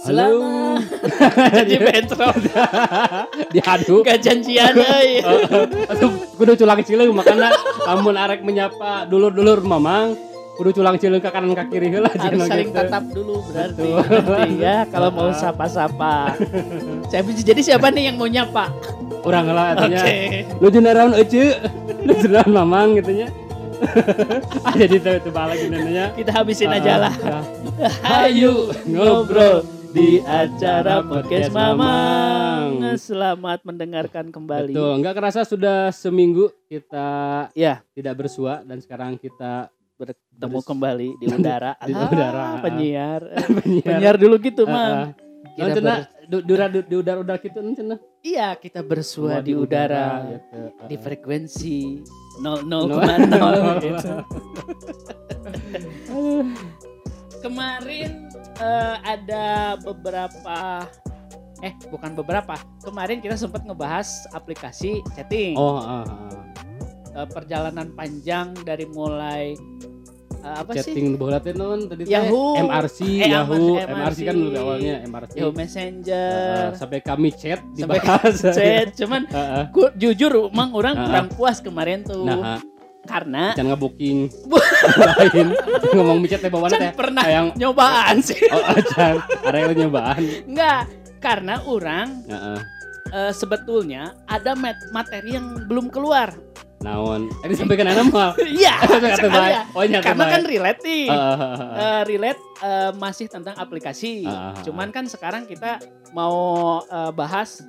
Selamat. Jadi bentrok. Diadu. Gak janjian euy. Atuh kudu culang cileung makanya lamun arek menyapa dulur-dulur mamang kudu culang cileung ke kanan ke kiri heula Harus saling gitu. tatap dulu berarti. Betul. Nanti ya kalau mau sapa-sapa. Saya jadi siapa nih yang mau nyapa? Urang heula Oke. atunya. Lu jeneraun ece. Lu jeneraun mamang gitu nya. ah jadi itu balik nanya. Kita habisin aja lah. Ayo ngobrol di acara podcast Mamang. Selamat mendengarkan kembali. Betul, nggak kerasa sudah seminggu kita Ya, tidak bersua dan sekarang kita bertemu Bers- kembali di udara. Di Ah, udara. Penyiar. penyiar. Penyiar dulu gitu, Ah, Mang. ah. Kita cenah, ber- di udara-udara gitu cenah. Iya, kita bersua di udara. gitu. Ah, Di frekuensi 00,0 Nol. gitu. Kemarin eh, ada beberapa eh bukan beberapa. Kemarin kita sempat ngebahas aplikasi chatting. Oh, ah, ah. Eh, perjalanan panjang dari mulai eh, apa sih? chatting bola teh non tadi Yahoo. MRC, Eh, Yahoo, MRC. MRC kan dulu awalnya MRC. Yahoo Ah, Messenger. ah, sampai kami chat Sampai dibahas. Chat, cuman Ah, ah. gua jujur emang orang Ah. kurang puas kemarin tuh. Nah, ah, karena can nge-booking lain ngomong micet teh bawaan teh pernah yang nyobaan sih. oh ah, can ada yang nyobaan Enggak, karena orang Heeh. eh, sebetulnya ada mat- materi yang belum keluar. naon eh disampaikan anak mah Iya, ya. oh nyata Karena kan relate nih. Ah, ah, ah, ah. Eh, relate eh, masih tentang aplikasi. Ah, ah, ah. Cuman kan sekarang kita mau eh, bahas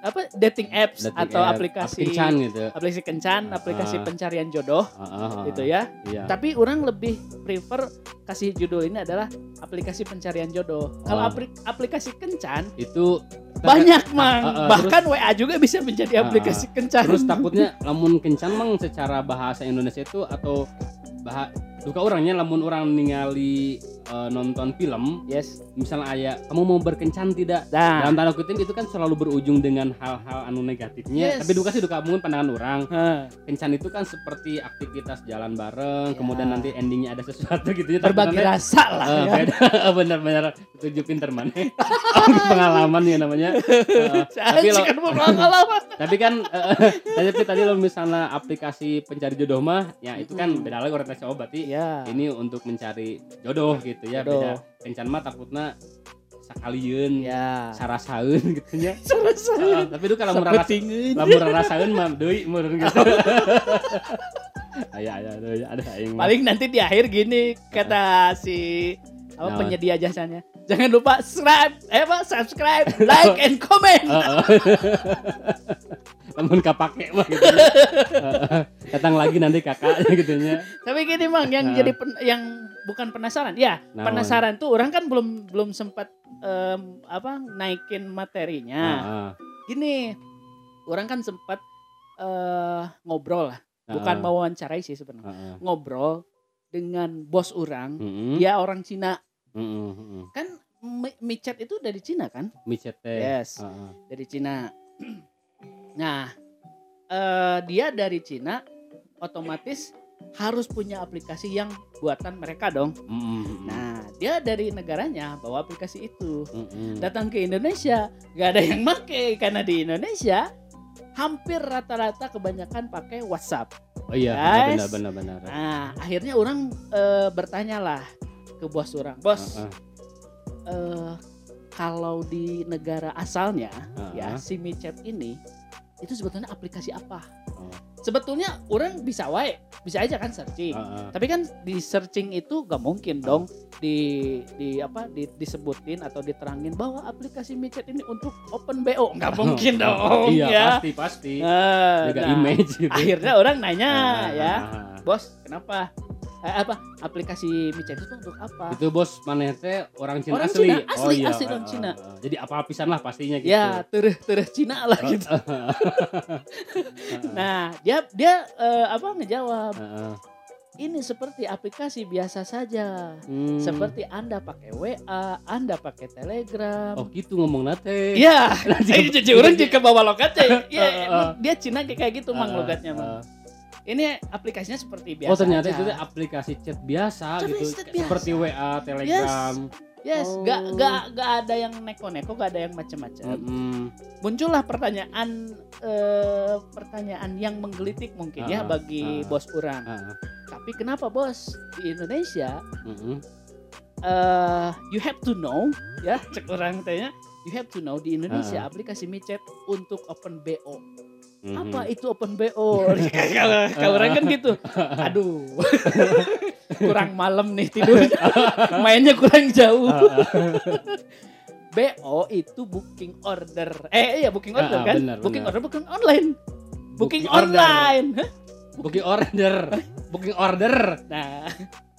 apa dating apps Dating atau app, aplikasi kencan gitu aplikasi kencan, aplikasi Ah. pencarian jodoh Ah, ah, ah. gitu ya. iya Tapi orang lebih prefer kasih judul ini adalah aplikasi pencarian jodoh. Kalau Oh. apli- aplikasi kencan itu banyak mang, ah, ah, bahkan WA juga bisa menjadi aplikasi kencan. terus takutnya lamun kencan mang secara bahasa Indonesia itu atau bah duka orangnya lamun orang ningali eh, nonton film yes. misalnya ayah kamu mau berkencan tidak? Nah, dalam tanda kutip itu kan selalu berujung dengan hal-hal anu negatifnya. Yes. tapi duka sih duka mungkin pandangan orang. Heh, kencan itu kan seperti aktivitas jalan bareng Ya. kemudian nanti endingnya ada sesuatu gitu ya berbagi Takutnya, rasa lah eh, ya. beda. Benar-benar. Tujuh pinter mana pengalaman ya namanya. Eh, tapi lo, pengalaman. tapi kan eh, tapi tadi lo misalnya aplikasi pencari jodoh mah ya itu kan beda lagi orientasi oh berarti Ya. ini untuk mencari jodoh gitu ya Jodoh. beda kencan mah takutnya sakalian Ya. sarasaun gitu nya Selesai. Heeh, tapi itu kalau murah lamun rasakeun mah deui meureun gitu. Aya aya deui ada aing. mah. Paling nanti di akhir gini kata si apa Nah. penyedia jasanya. Jangan lupa subscribe, eh apa subscribe, like and comment. Lamun kapake mah gitu. Datang lagi nanti kakaknya gitu nya. Tapi gini mang, yang Nah. jadi pen- yang bukan penasaran, ya Naon? penasaran tuh orang kan belum belum sempat em, apa naikin materinya. Heeh. Gini, orang kan sempat eh ngobrol lah, bukan mau wawancarai sih sebenarnya. Ngobrol dengan bos orang, Heeh. dia orang Cina. Heeh, heeh. Kan Mi- micet itu dari Cina kan? Micet. Yes. Dari Cina. Nah, eh, dia dari Cina, otomatis harus punya aplikasi yang buatan mereka dong. Heeh. Nah, dia dari negaranya bawa aplikasi itu. Heeh. Datang ke Indonesia, gak ada yang make karena di Indonesia hampir rata-rata kebanyakan pakai WhatsApp. Oh iya, Guys. benar benar benar. Nah, akhirnya orang eh, bertanyalah ke bos orang, bos, Heeh. eh, kalau di negara asalnya ya Heeh. si micet ini itu sebetulnya aplikasi apa? Oh. Sebetulnya orang bisa wae, bisa aja kan searching. Heeh. Tapi kan di searching itu gak mungkin dong di di apa di, disebutin atau diterangin bahwa aplikasi micet ini untuk open BO nggak mungkin dong Iya, ya. pasti pasti. Nah, Jaga nah, image gitu. Akhirnya orang nanya Ah, ya, bos kenapa? Eh, apa aplikasi micet itu untuk apa? Itu bos teh orang Cina Orang asli. Cina, asli, asli orang Cina. ah, ah. Jadi apa pisan lah pastinya gitu. Ya terus terus Cina lah gitu. Nah dia dia eh, apa ngejawab Heeh. ini seperti aplikasi biasa saja. Hmm. Seperti Anda pakai WA, Anda pakai Telegram. Oh gitu ngomong nate. Iya, eh, jadi orang jika bawa logatnya, ya, Uh, uh, uh. dia Cina kayak gitu mang logatnya mang. Ini aplikasinya seperti biasa. Oh ternyata aja. itu aplikasi chat biasa Tapi gitu. chat biasa. Seperti WA, Telegram. Yes, Oh. gak, gak, gak ada yang neko-neko, gak ada yang macam-macam. Mm-mm. Muncullah pertanyaan, eh, pertanyaan yang menggelitik mungkin ya Ah, bagi ah. bos orang. Ah, Tapi kenapa bos di Indonesia mm-mm. eh you have to know ya cek orang tanya you have to know di Indonesia Ah. aplikasi micet untuk open BO Mhm. apa itu open BO kalau kalau orang kan gitu aduh kurang malam nih tidur mainnya kurang jauh Ah, ah. BO itu booking order eh iya booking order Ah, ah, kan benar, booking benar. order bukan online booking, Booking order. online Hah? Booking order. Booking order. nah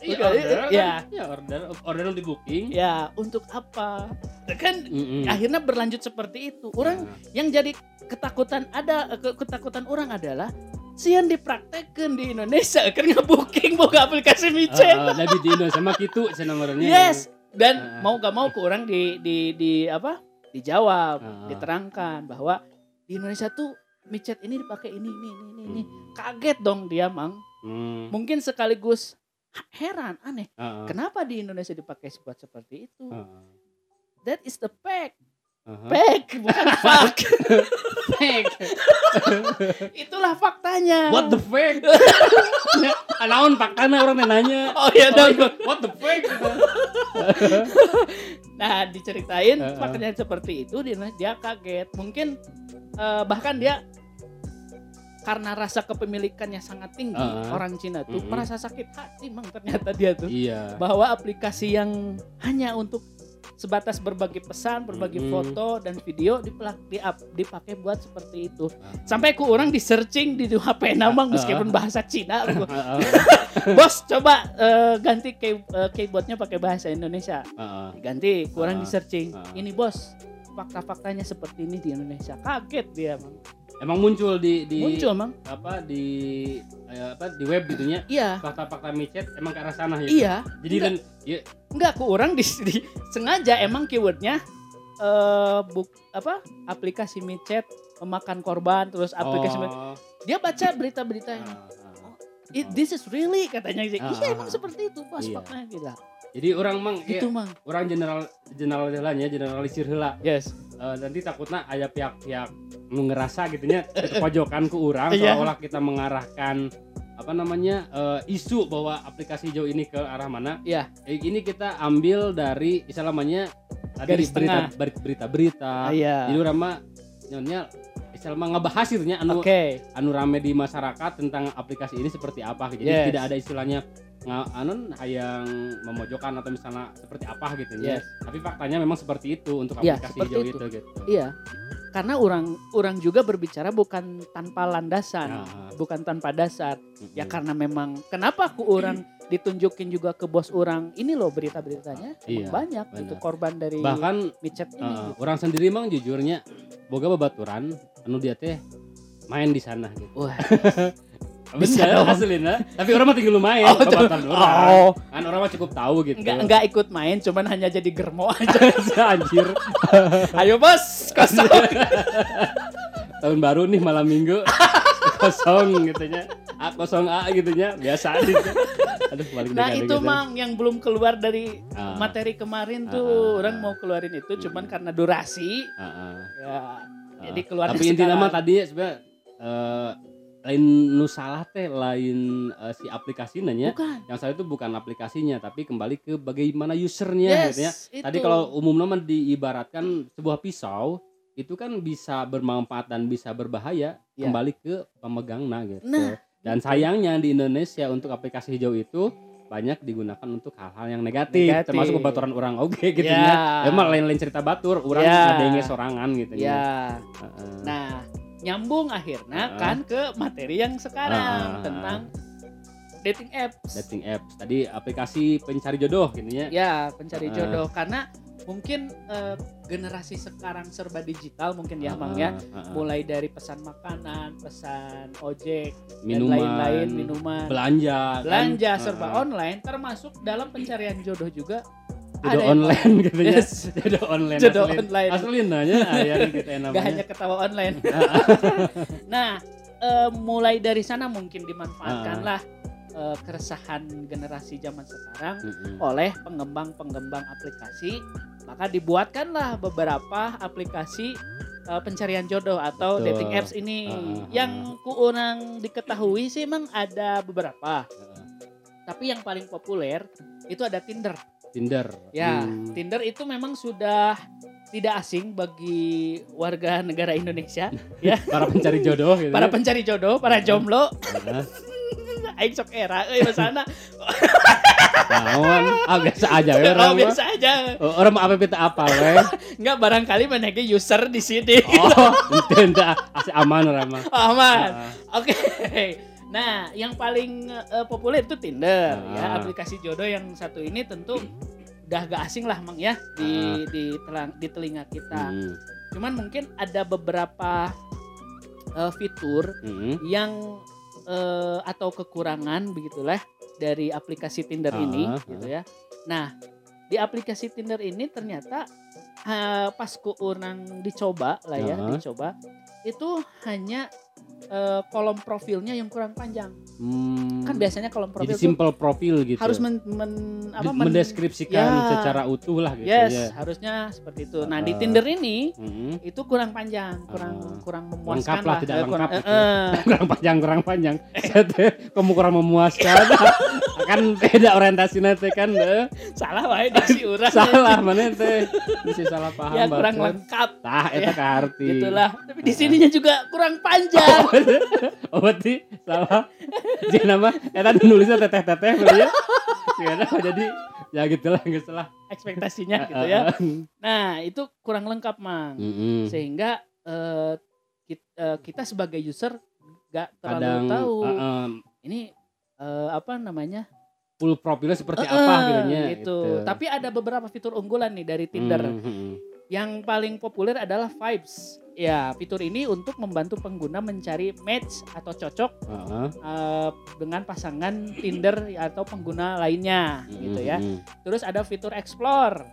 Iya, order. kan? ya. Ya, order. Order di booking. ya untuk apa kan Mm-mm. akhirnya berlanjut seperti itu orang Nah, yang jadi ketakutan ada ke- ketakutan orang adalah sian dipraktekkan di Indonesia kan nge-booking boga aplikasi micet ah, Nabi di Indonesia mah gitu ngarannya. yes dan Ah. mau gak mau ke orang di di di apa dijawab Ah. diterangkan bahwa di Indonesia tuh micet ini dipakai ini ini ini ini, ini. Hmm. kaget dong dia mang Hmm. mungkin sekaligus heran aneh Ah, ah. kenapa di Indonesia dipakai buat seperti itu Ah, ah. that is the fact Aha. fact bukan fact Fake. itulah faktanya What the fuck? Anaon paktana orang nanya. oh iya Oh, dong itu, What the fuck? Nah, diceritain Heeh. faktanya seperti itu dia dia kaget. Mungkin eh, bahkan dia karena rasa kepemilikannya sangat tinggi Heeh. orang Cina tuh Mm-mm. merasa sakit hati mang ternyata dia tuh Iya. bahwa aplikasi yang hanya untuk sebatas berbagi pesan, berbagi Mm-mm. foto dan video dipelak- di dipakai buat seperti itu. Ah. Sampai ku orang di searching di HP namang Heeh. meskipun bahasa Cina. Ah, ah, Bos coba eh, ganti key- eh, keyboardnya pakai bahasa Indonesia. ah. Ganti, kurang Ah, di searching. ah. Ini bos, fakta-faktanya seperti ini di Indonesia. Kaget dia, Mang. Emang muncul di di Muncul, Mang. apa di eh, apa di web gitunya Iya. fakta-fakta micet emang ke arah sana ya. Iya. Jadi Enggak. dan ya, Enggak, ku orang di, di- sengaja emang keywordnya eh buk apa aplikasi micet memakan korban terus aplikasi oh, dia baca berita-berita yang ah, ah. "It- this is really katanya iya Ah, emang ah. seperti itu pas Iya. faktanya gila Jadi orang mang gitu ya, mang orang general general heulanya generalisir heula. yes Eh, nanti takutnya ada pihak-pihak ngerasa gitunya pojokan ke orang Iya. seolah kita mengarahkan apa namanya eh, isu bahwa aplikasi hijau ini ke arah mana Iya. Eh, ini kita ambil dari istilahnya tadi Garis berita berita berita, berita. Ah, iya jadi orang mah nyonya istilahnya ngebahas gitu anu oke anu rame di masyarakat tentang aplikasi ini seperti apa gitu. Yes. jadi tidak ada istilahnya nga, anu hayang memojokkan atau misalnya seperti apa gitu ya Yes. tapi faktanya memang seperti itu untuk Iya, aplikasi seperti hijau itu. itu gitu iya karena orang orang juga berbicara bukan tanpa landasan Nah, bukan tanpa dasar mm-mm. ya karena memang kenapa aku orang ditunjukin juga ke bos orang ini loh berita-beritanya Iya, banyak benar. itu korban dari bahkan micet ini eh, gitu. orang sendiri emang jujurnya boga babaturan anu dia teh main di sana gitu Wah. bisa dong. hasilnya tapi orang mah tinggal main Oh, orang oh. Kan orang mah cukup tahu gitu. Enggak enggak ikut main cuman hanya jadi germo aja. Anjir. Ayo bos kosong. Tahun baru nih malam minggu. Kosong gitunya. A kosong A gitunya. Biasa gitu aduh balik nah itu gitu. mang yang belum keluar dari Ah, materi kemarin Ah, tuh. Ah, orang ah. mau keluarin itu cuman Hmm. karena durasi. Ah, ah, ya ah. jadi keluar tapi intinya mah tadi ya sebenarnya eh, lain nu salah teh lain eh, si aplikasinya nya bukan yang salah itu bukan aplikasinya tapi kembali ke bagaimana usernya gitu ya yes itu. tadi kalau umumnya mah diibaratkan sebuah pisau itu kan bisa bermanfaat dan bisa berbahaya Ya. kembali ke pemegangnya gitu nah Dan sayangnya di Indonesia untuk aplikasi hijau itu banyak digunakan untuk hal-hal yang negatif, Negatif. termasuk kebaturan orang oke gitu Ya. ya. Emang lain-lain cerita batur, orang Ya. ngadenge sorangan gitu ya Heeh. Nah, nyambung akhirnya Ah. kan ke materi yang sekarang Ah. tentang dating apps. dating apps. Tadi aplikasi pencari jodoh gitu ya. Ya, pencari Ah. jodoh karena mungkin eh, generasi sekarang serba digital mungkin ya, Mang ya. Heeh, heeh. Mulai dari pesan makanan, pesan ojek, minuman, dan lain-lain, minuman, belanja, kan? belanja serba Heeh. online termasuk dalam pencarian jodoh juga jodoh online gitu ya. Yes. Jodoh online. Jodoh aslin. online. Aslin nanya aya gitu namanya. Gak hanya ketawa online. nah, eh, mulai dari sana mungkin dimanfaatkan Ah. lah eh, keresahan generasi zaman sekarang Mm-mm. oleh pengembang-pengembang aplikasi maka dibuatkanlah beberapa aplikasi eh, pencarian jodoh atau Betul. dating apps ini Ah, ah, ah. yang kurang diketahui sih emang ada beberapa Heeh. tapi yang paling populer itu ada Tinder Tinder. ya Hmm. Tinder itu memang sudah tidak asing bagi warga negara Indonesia Para pencari jodoh gitu. para ya. pencari jodoh para jomblo Heeh. aing sok era euy sana Naon? Ah biasa aja ya oh, orang mah. biasa aja Oh, Orang mah apa apa we? nggak barangkali menege user di sini Oh, itu ente asli aman orang mah. aman Heeh. Oke. Nah, yang paling eh, populer itu Tinder ya, Ah. aplikasi jodoh yang satu ini tentu udah gak asing lah Mang ya di di telang- di telinga kita. Hmm. Cuman mungkin ada beberapa eh, fitur Hmm. yang eh, atau kekurangan begitulah dari aplikasi Tinder ini Ah, gitu ya. Nah, di aplikasi Tinder ini ternyata eh, pas ku orang dicoba lah ya, Ah. dicoba itu hanya eh, kolom profilnya yang kurang panjang. Hmm. Kan biasanya kolom profil Jadi simple profil gitu. harus men, men- apa men- mendeskripsikan Ya. secara utuh lah gitu Yes, ya. harusnya seperti itu. Nah, Ah. di Tinder ini Hmm. itu kurang panjang, kurang Ah. kurang memuaskan Lengkap lah, tidak Eh, kurang, lengkap gitu. eh, eh. kurang panjang kurang panjang kamu kurang memuaskan kan beda orientasi nanti kan salah wae diksi urang. salah mana teh bisa salah paham Ya kurang lengkap. tah eta ka arti Gitulah. Tapi di sininya juga kurang panjang. Oh berarti salah jadi nama eta nulisnya teteh teteh ya Sehingga jadi ya gitulah nggak salah ekspektasinya gitu ya. Nah, itu kurang lengkap, Mang. Mm-mm. Sehingga eh, kit- eh, kita sebagai user gak terlalu kadang tahu uh, uh, ini eh, apa namanya full profilnya seperti Eh, apa eh, gitu gitu. Tapi ada beberapa fitur unggulan nih dari Tinder. Hmm, Yang paling populer adalah Vibes. Ya, fitur ini untuk membantu pengguna mencari match atau cocok eh, dengan pasangan Tinder atau pengguna lainnya, gitu ya. Terus ada fitur Explore.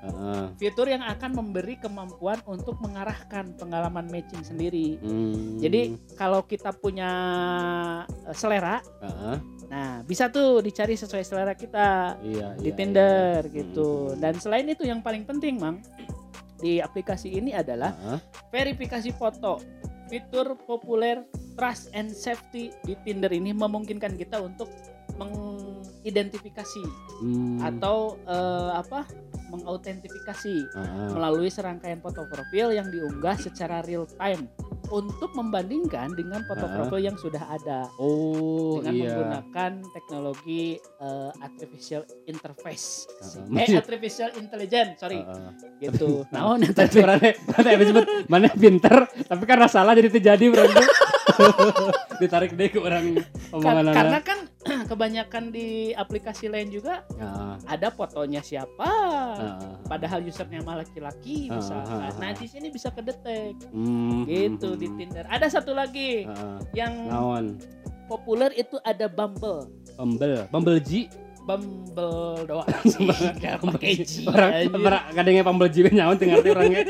Fitur yang akan memberi kemampuan untuk mengarahkan pengalaman matching sendiri. Hmm. Jadi kalau kita punya eh, selera, nah bisa tuh dicari sesuai selera kita iya, di iya, Tinder iya. gitu. Hmm. Dan selain itu yang paling penting, Mang, di aplikasi ini adalah Heeh. verifikasi foto. Fitur populer trust and safety di Tinder ini memungkinkan kita untuk mengidentifikasi Hmm. atau eh, apa? mengautentifikasi Heeh. melalui serangkaian foto profil yang diunggah secara real time untuk membandingkan dengan foto Ah. profil yang sudah ada Oh dengan iya. menggunakan teknologi eh, artificial interface Ah, eh artificial intelligence sorry Heeh. gitu naon orangnya habis sebut mana pinter, tapi karena salah jadi terjadi berarti. Ditarik deh ke orang omongan karena kan kebanyakan di aplikasi lain juga Ya, ada fotonya siapa heeh. padahal usernya malah laki-laki Ah, misalkan ah, ah. nah di sini bisa kedetek Hmm, gitu hmm, di. Tinder ada satu lagi yang Naon? populer itu ada Bumble Bumble, Bumble G. Bumble doang pakai G Orang orang kadangnya Bumble nyawan teu ngerti orangnya.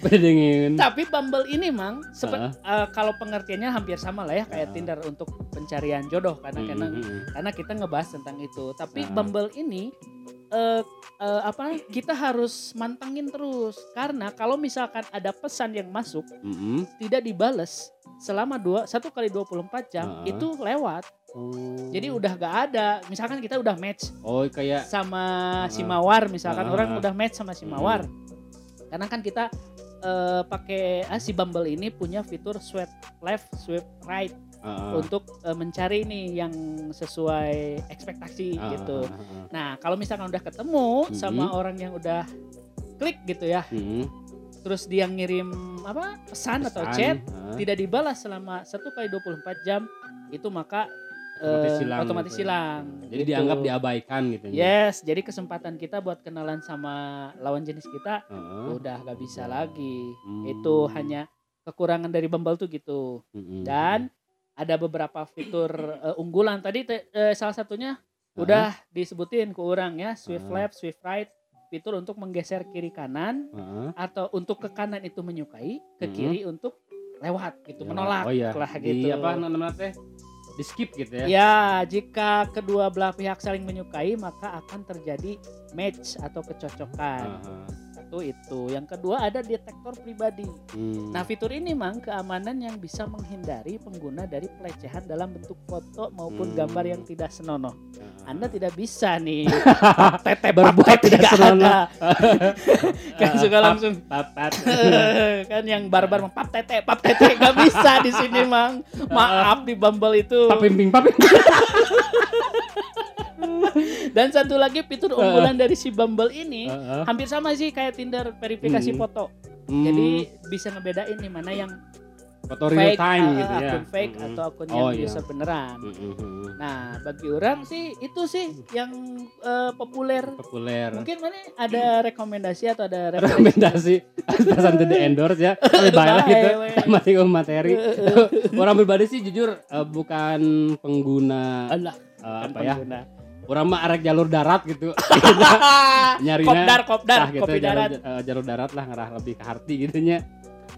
Bedengin. tapi Bumble ini mang sepe- eh, kalau pengertiannya hampir sama lah ya kayak Ah. Tinder untuk pencarian jodoh karena Hmm, karena hmm, hmm. karena kita ngebahas tentang itu tapi Ah. Bumble ini eh, eh, apa kita harus mantengin terus karena kalau misalkan ada pesan yang masuk Mm-mm. tidak dibales selama dua satu kali 24 jam Ah. itu lewat Jadi udah gak ada misalkan kita udah match Oh kayak sama si Ah. Mawar misalkan Ah. orang udah match sama si Mawar karena kan kita eh, pakai ah, si Bumble ini punya fitur swipe left swipe right heeh. untuk eh, mencari nih yang sesuai ekspektasi Ah, gitu ah, ah, ah. nah kalau misalkan udah ketemu Mhm. sama orang yang udah klik gitu ya Hmm. terus dia ngirim apa pesan, atau Pesan, chat heeh. tidak dibalas selama satu kali 24 jam itu maka Otomatis eh, hilang otomatis gitu. hilang Jadi gitu. dianggap diabaikan gitu. ya. yes jadi kesempatan kita buat kenalan sama lawan jenis kita Heeh. udah gak bisa lagi Hmm. itu hanya kekurangan dari Bumble tuh gitu Mm-mm. dan ada beberapa fitur eh, unggulan tadi te- eh, salah satunya udah disebutin ke orang ya swift Ah. left swift right fitur untuk menggeser kiri kanan Heeh. atau untuk ke kanan itu menyukai ke Mhm. kiri untuk lewat gitu Ya, menolak oh iya. lah Di gitu apa namanya teh? Di skip gitu ya. Ya, jika kedua belah pihak saling menyukai maka akan terjadi match atau kecocokan. Aha. Satu itu. Yang kedua ada detektor pribadi. Hmm. Nah, fitur ini mang keamanan yang bisa menghindari pengguna dari pelecehan dalam bentuk foto maupun Hmm. gambar yang tidak senonoh. Aha. Anda tidak bisa nih tete Berbuat tidak senonoh. kan suka langsung papat. kan yang barbar pap tete pap tete nggak bisa di sini mang maaf di Bumble itu Papimping, papimping. dan satu lagi fitur unggulan dari si Bumble ini Heeh. hampir sama sih kayak Tinder verifikasi Hmm. foto Hmm. jadi bisa ngebedain nih mana yang foto real fake time uh, gitu ya. akun fake Mm-mm. atau akun Oh, yang iya. user beneran Mm-mm. nah bagi orang sih itu sih yang eh, populer Populer. mungkin mana ada rekomendasi atau ada rekomendasi atasan tidak endorse ya tapi baik lah gitu mati ke materi orang pribadi sih jujur eh, bukan pengguna kan apa ya pengguna. Orang mah arek jalur darat gitu. Nyarinya kopdar kopdar Nah, gitu, kopi jalur, darat. eh, jalur darat lah ngerah lebih ke hati gitu nya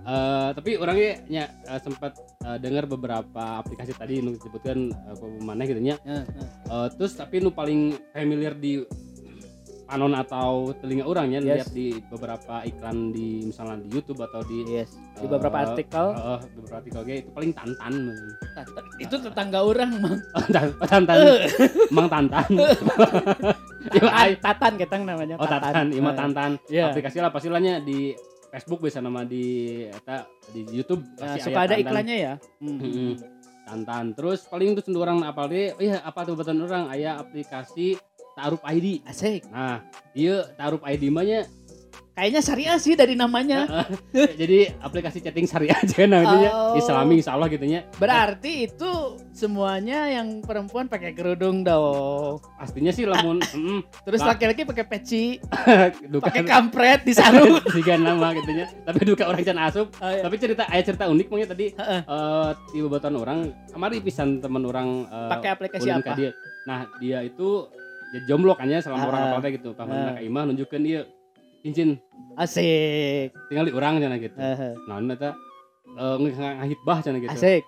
Eh, tapi orangnya nya eh, sempat eh, dengar beberapa aplikasi tadi nu disebutkan uh, mana gitu nya Eh, eh. Eh, terus tapi nu paling familiar di panon atau telinga orang ya Yes. lihat di beberapa iklan di misalnya di YouTube atau di yes. Di eh, beberapa artikel. eh, beberapa artikel kayak itu paling tantan. Itu tetangga orang mang. Oh, tan- oh, tantan. Emang tantan Ya, tatan, ketang namanya oh tatan. Ima Eh, tantan. Iya. aplikasi lah pastilah di Facebook bisa nama di eta di YouTube. Nah, suka aya ada Tantan. iklannya ya? Hmm. Tantan. Terus paling itu cenderung orang apa deh oh iya apa tuh betul orang? Aya aplikasi Tarup ID asik. Nah iya Tarup ID mah nya kayaknya syariah sih dari namanya. Jadi aplikasi chatting syariah aja namanya. Oh. Islami insya Allah gitu nya. Berarti itu semuanya yang perempuan pakai kerudung dong. Pastinya sih lamun mm, terus laki-laki pakai peci. Pakai kampret di sarung. Tiga nama gitu nya. Tapi duka orang can asup. Oh, iya. tapi cerita ayah cerita unik mungkin tadi. Eh di bebatuan orang kemarin pisan teman orang eh, pakai aplikasi apa? dia. Nah, dia itu ya jomblo kan ya selama Ah, orang ah. apa gitu. Pas Ah. mana ka imah nunjukkeun dia cincin asik tinggal di orang cenah gitu. Nah, ini eta eh ngahitbah cenah gitu. asik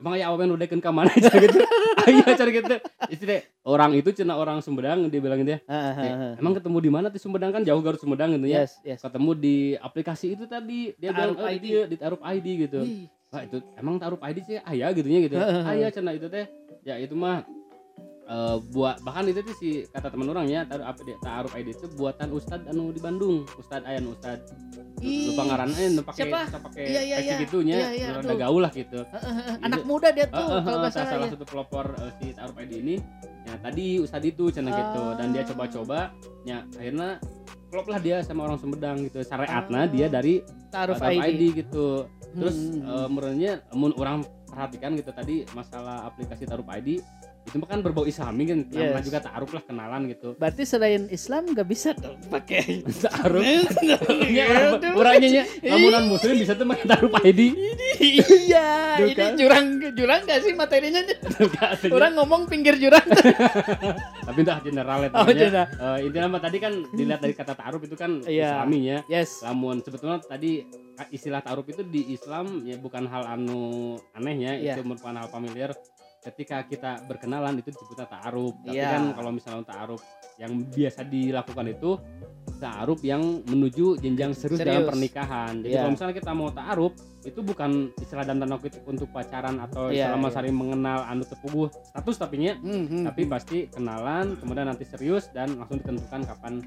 Emang aya awewe nu dekeun ka mana cenah gitu. Aya cenah gitu. Itu deh orang itu cenah orang Sumedang dia bilang dia. Heeh, "Eh, heeh. Emang ketemu di mana di Sumedang kan jauh Garut Sumedang gitu ya. yes yes Ketemu di aplikasi itu tadi dia bilang oh, ID. di Tarup ID gitu. Wah itu emang taruh ID sih ayah gitunya gitu. Heeh. ayah cina itu teh. Ya itu mah eh, buat bahkan itu tuh si kata teman orangnya taruh apa dia taruh ID itu buatan Ustad anu di Bandung. Ustad Ayan Ustad. Lupa ngaranna nu pakai pakai Iya, iya, iya. gitunya. Iya, iya, rada gaul lah gitu. heeh, heeh. anak muda dia tuh Heeh, kalau nggak heeh, salah salah ya satu pelopor eh, si taruh ID ini. Ya tadi Ustad itu cina gitu dan dia Ah. coba-coba ya akhirnya klop lah dia sama orang Sumedang gitu. Ah. Syariatna dia dari taruh ID, ID gitu terus Hmm. eh, menurutnya mun orang perhatikan gitu tadi masalah aplikasi taruh ID itu kan berbau islami kan Yes. juga taruh lah kenalan gitu. Berarti selain Islam nggak bisa dong pakai. Taruh Iya, Ya, orang- orangnya nya lamunan muslim bisa tuh pakai taruh ID iya ini kan? jurang jurang nggak sih materinya? Orang ngomong pinggir jurang. Tapi entah general ya Oh, general. Eh, intinya tadi kan dilihat dari kata taruh itu kan Iya. islaminya yes. Lamun sebetulnya tadi istilah taruh itu di Islam ya bukan hal anu aneh ya Iya. itu merupakan hal familiar ketika kita berkenalan itu disebutnya ta'aruf tapi Iya. kan kalau misalnya ta'aruf yang biasa dilakukan itu ta'aruf yang menuju jenjang serius, dalam Serius. pernikahan jadi Iya. kalau misalnya kita mau ta'aruf itu bukan istilah dan tanda kutip untuk pacaran atau Iya, selama iya. saling mengenal anu tepuguh status tapi nya Hmm, hmm, tapi hmm. pasti kenalan kemudian nanti serius dan langsung ditentukan kapan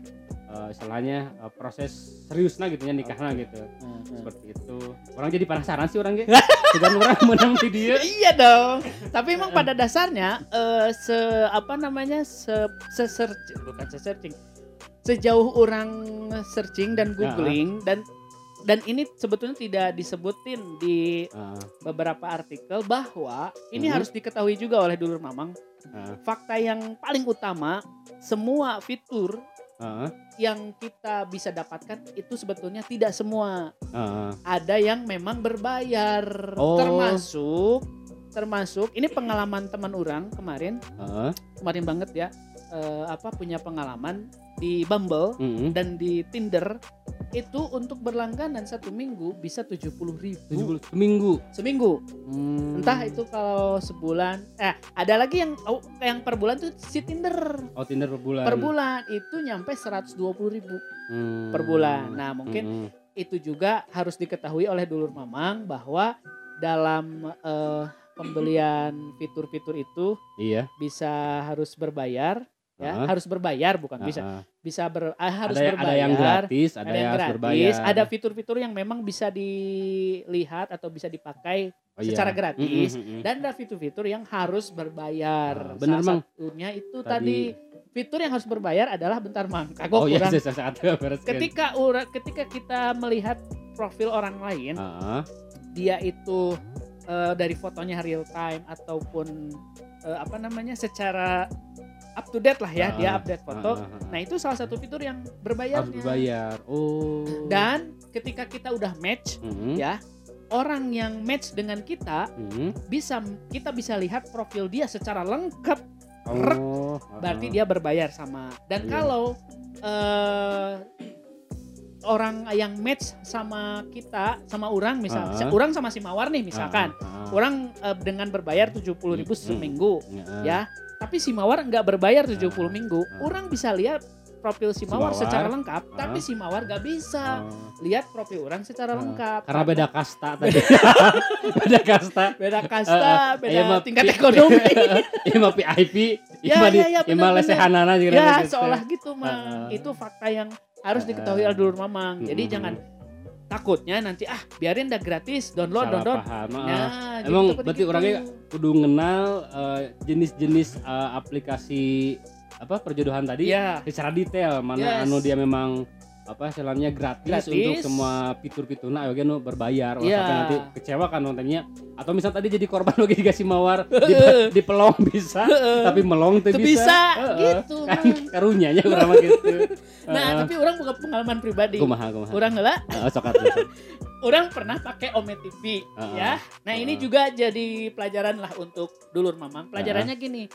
eh, istilahnya eh, proses seriusnya gitu ya nikahnya gitu Hmm, hmm. seperti itu orang jadi penasaran sih orang gitu orang menang di dia Iya dong. Tapi emang pada dasarnya eh, se apa namanya se, se search- bukan se searching. Sejauh orang searching dan googling dan dan ini sebetulnya tidak disebutin di Ah, beberapa artikel bahwa ini Mhm. harus diketahui juga oleh dulur mamang. ah, Fakta yang paling utama semua fitur ah, yang kita bisa dapatkan itu sebetulnya tidak semua. Ah. ada yang memang berbayar. Oh. termasuk termasuk ini pengalaman teman orang kemarin. Ah, kemarin banget ya eh, apa punya pengalaman di Bumble mm, dan di Tinder itu untuk berlangganan satu minggu bisa tujuh puluh ribu 70 seminggu. seminggu. Hmm. Entah itu kalau sebulan, eh ada lagi yang oh, yang per bulan tuh si Tinder. Oh Tinder per bulan. Per bulan itu nyampe 120 ribu Hmm. per bulan. Nah mungkin Hmm. itu juga harus diketahui oleh dulur mamang bahwa dalam eh, pembelian fitur-fitur itu Iya. bisa harus berbayar ya Ah. harus berbayar bukan bisa Ah, ah. bisa ber, ah, harus ada, berbayar ada yang gratis, ada, ada yang yang gratis berbayar. ada fitur-fitur yang memang bisa dilihat atau bisa dipakai Oh, iya. secara gratis. Mm, mm, mm, mm. dan ada fitur-fitur yang harus berbayar Ah, bener, Salah Mang. satunya itu Tadi- tadi, fitur yang harus berbayar adalah bentar mang kagok Oh iya, kurang kan. ketika ura- ketika kita melihat profil orang lain Ah, dia itu eh, dari fotonya real time ataupun eh, apa namanya secara up to date lah ya Ah, dia update foto. ah, ah, ah. Nah itu salah satu fitur yang harus berbayarnya. berbayar. Oh. Dan ketika kita udah match Mm, ya orang yang match dengan kita mm. bisa kita bisa lihat profil dia secara lengkap. Oh, Berarti ah, dia berbayar sama. Dan Iya. kalau eh orang yang match sama kita sama orang misal, Ah. orang sama si Mawar nih misalkan. ah, ah, orang eh, dengan berbayar 70.000 ribu Hmm. seminggu ah. ya tapi si Mawar nggak berbayar 70 Ah, minggu ah. orang bisa lihat profil si Si Mawar Mawar, secara lengkap ah. tapi si Mawar nggak bisa Oh. lihat profil orang secara Ah, lengkap Karena beda kasta tadi. beda kasta. beda kasta Ah, beda iya, mah tingkat ekonomi Iya mah VIP, Ya, ima di ya, ya, ima bener, lesehanana juga ya seolah gitu Ah, mang ah. itu fakta yang harus Ah, diketahui ah. oleh dulur mamang jadi Mm-mm. jangan takutnya nanti ah biarin dah gratis download Salah download paham. ah. nah jadi Emang seperti berarti gitu. orangnya kudu ngenal eh, jenis-jenis eh, aplikasi apa perjodohan tadi ya secara detail mana Yes. anu dia memang apa istilahnya gratis, Gratis. untuk semua fitur-fitur nah oke nu berbayar Iya. sampai nanti kecewa kan nontonnya atau misal tadi jadi korban lagi dikasih mawar di, di pelong bisa tapi melong tuh bisa, bisa, gitu, kan Mang. karunya nya urang mah gitu nah Heeh. tapi orang bukan pengalaman pribadi kumaha kumaha orang lah Heeh, sok atuh, sok. orang pernah pakai Ome TV Heeh. ya. Nah ini Heeh. juga jadi pelajaran lah untuk dulur mamang. Pelajarannya gini,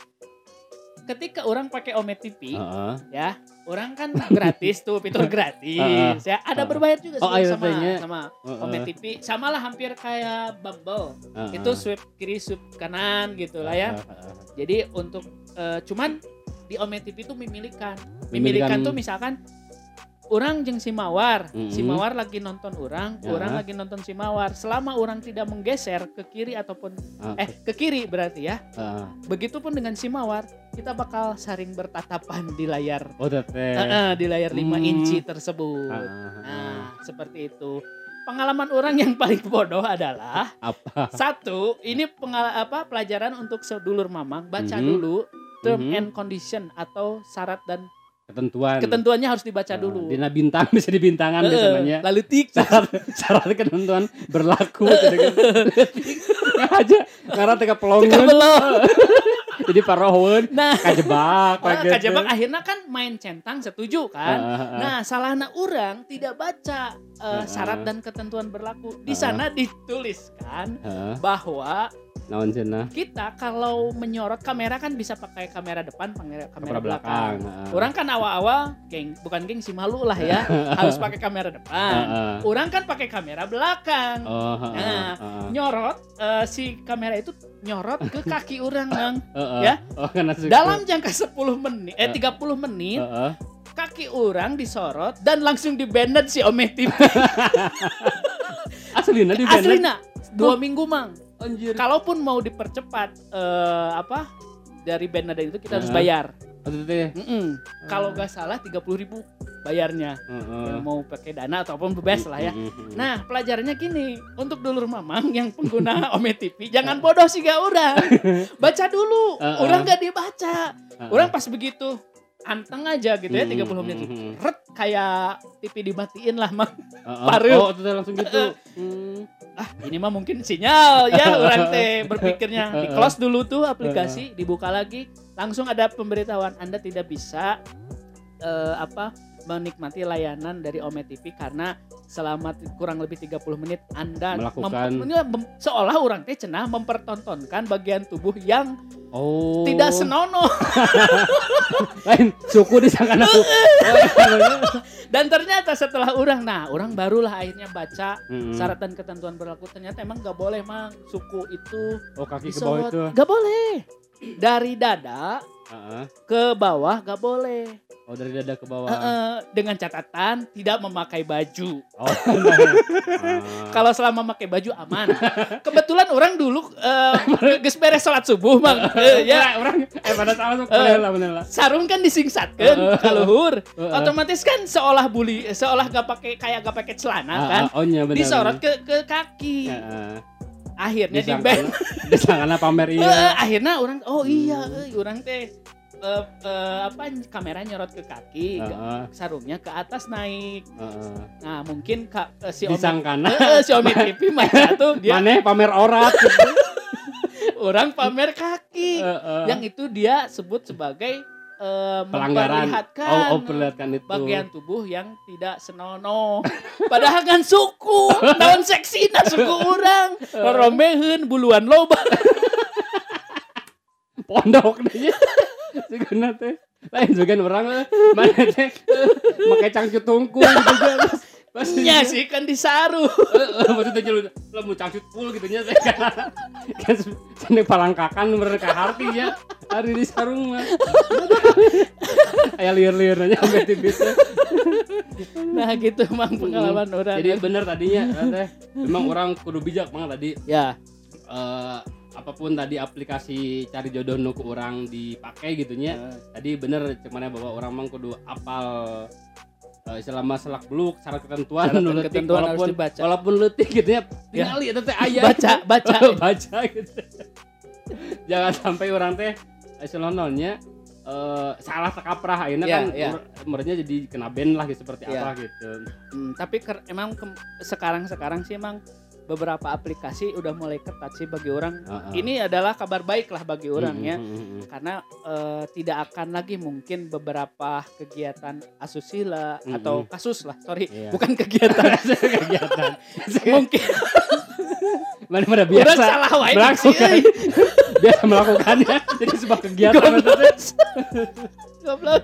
ketika orang pakai Ome TV Heeh. ya, orang kan gratis tuh fitur gratis ya. Ada Heeh. berbayar juga Oh, sih sama sama. Ome TV. Sama lah hampir kayak Bumble. Heeh. Itu swipe kiri swipe kanan gitu lah ya. Heeh, heeh. Jadi untuk eh, cuman di Ome TV itu memilikan. Memilikan- Memilikan tuh misalkan orang jeng si Mawar, si Mm-mm. Mawar lagi nonton orang, Ya. orang lagi nonton si Mawar. Selama orang tidak menggeser ke kiri ataupun Ah, eh ke kiri berarti ya. heeh. Begitupun dengan si Mawar, kita bakal saring bertatapan di layar oh Eh, eh, di layar 5 Hmm. inci tersebut. Heeh. Nah, seperti itu. Pengalaman orang yang paling bodoh adalah apa satu, ini pengal apa pelajaran untuk sedulur mamang, baca Mhm. dulu term Mhm. and condition atau syarat dan ketentuan ketentuannya harus dibaca Heeh, dulu. dina bintang bisa di bintangan Eh, biasanya Lalu tik syarat syarat ketentuan berlaku gitu kan. Aja karena teka pelongan jadi parohun Nah, kajebak ah, gitu. kajebak akhirnya kan main centang setuju kan. Heeh, heeh. Nah, salahnya orang tidak baca eh, Heeh. syarat dan ketentuan berlaku. Di sana dituliskan Heeh, bahwa naon cenah kita kalau menyorot kamera kan bisa pakai kamera depan, kamera, kamera belakang. belakang. Orang kan awal-awal geng bukan geng si malu lah ya, harus pakai kamera depan. Orang kan pakai kamera belakang. oh Nah, Nyorot eh, si kamera itu nyorot ke kaki orang, Bang. heeh. ya. oh. Dalam jangka 10 menit eh Eh. 30 menit kaki orang disorot dan langsung di banned si Ome TV. aslina di Asli banned. nak dua minggu mang. Anjir Kalaupun mau dipercepat eh, apa dari banned itu kita harus bayar. Teh Mm-mm. Kalau nggak salah 30 ribu bayarnya. Heeh. Ya, mau pakai dana ataupun bebas lah ya. Mm, mm, mm. Nah pelajarannya gini untuk dulur mamang yang pengguna Ome TV jangan bodoh sih gak orang baca dulu Heeh. orang gak dibaca Heeh. orang pas begitu anteng aja gitu ya Mm, 30 menit mm, mm. ret kayak TV dimatiin lah mang Heeh. paru. oh itu langsung gitu Hmm. ah ini mah mungkin sinyal ya orang teh berpikirnya di close dulu tuh aplikasi dibuka lagi langsung ada pemberitahuan anda tidak bisa eh, apa menikmati layanan dari Ome TV karena selama kurang lebih 30 menit Anda Melakukan- mem- seolah orang teh cenah mempertontonkan bagian tubuh yang Oh. tidak senonoh lain suku aku. Oh, iya, dan ternyata setelah orang nah orang barulah akhirnya baca Mm-mm. syarat dan ketentuan berlaku ternyata emang gak boleh mang suku itu Oh kaki ke bawah itu. gak boleh dari dada Heeh. ke bawah gak boleh Oh dari dada ke bawah. Eh, dengan catatan tidak memakai baju Oh. Kalau selama memakai baju aman kebetulan orang dulu geus beres sholat subuh mang Eh, ya orang eh pada salah Eh. lah. sarung kan disingsatkan ka luhur Heeh. otomatis kan seolah bully seolah gak pakai kayak gak pakai celana Ah, kan oh iya bener. disorot ke ke kaki Heeh. Akhirnya di band disangkana pamer Eh, iya. akhirnya orang oh iya eh, orang teh eh, eh, apa kamera nyorot ke kaki ke- Heeh. sarungnya ke atas naik Heeh. nah mungkin ka, eh, si Disangkana Eh, eh, si Omi TV maca tuh dia maneh pamer orat. orang pamer kaki Heeh. yang itu dia sebut sebagai eh, pelanggaran. memperlihatkan Oh, oh perlihatkan itu. bagian tubuh yang tidak senonoh. Padahal kan suku naon seksi suku orang romeheun buluan loba. Pondok deh. Sebenarnya teh. Lain sebagian orang mana teh? Eh, pakai cangcut tungkul gitu kan. Pas nya sih kan disaru. Eh, maksudnya jadi lo mau cangcut full gitu nya saya kan. Kan seneng palangkakan mereka harti ya. Hari di sarung mah. Aya liur-liur aja sampai tipis teh. nah gitu mang pengalaman orang jadi bener tadinya teh memang orang kudu bijak mang tadi. Ya. Eh, apa pun tadi aplikasi cari jodoh nu ku orang dipakai gitunya tadi bener cuman bahwa orang mang kudu apal eh, selama selak beluk syarat ketentuan Syarat ketentuan harus walaupun dibaca. walaupun letik gitu ya tinggal ya teh aya baca baca baca gitu jangan sampai orang teh selonolnya eh salah tekaprah akhirnya Ya, kan ya. umurnya jadi kena band lah gitu, seperti Ya. apa gitu Hmm, tapi ker- emang sekarang sekarang sih emang beberapa aplikasi udah mulai ketat sih bagi orang. Heeh. ini adalah kabar baik lah bagi orang ya. mm, mm, mm. karena eh, tidak akan lagi mungkin beberapa kegiatan asusila Mm-mm. atau kasus lah sorry. Iya. bukan kegiatan. Kegiatan. Mungkin. Mana mana biasa. Salah wae melakukan biasa melakukannya. Jadi sebuah kegiatan Goblok.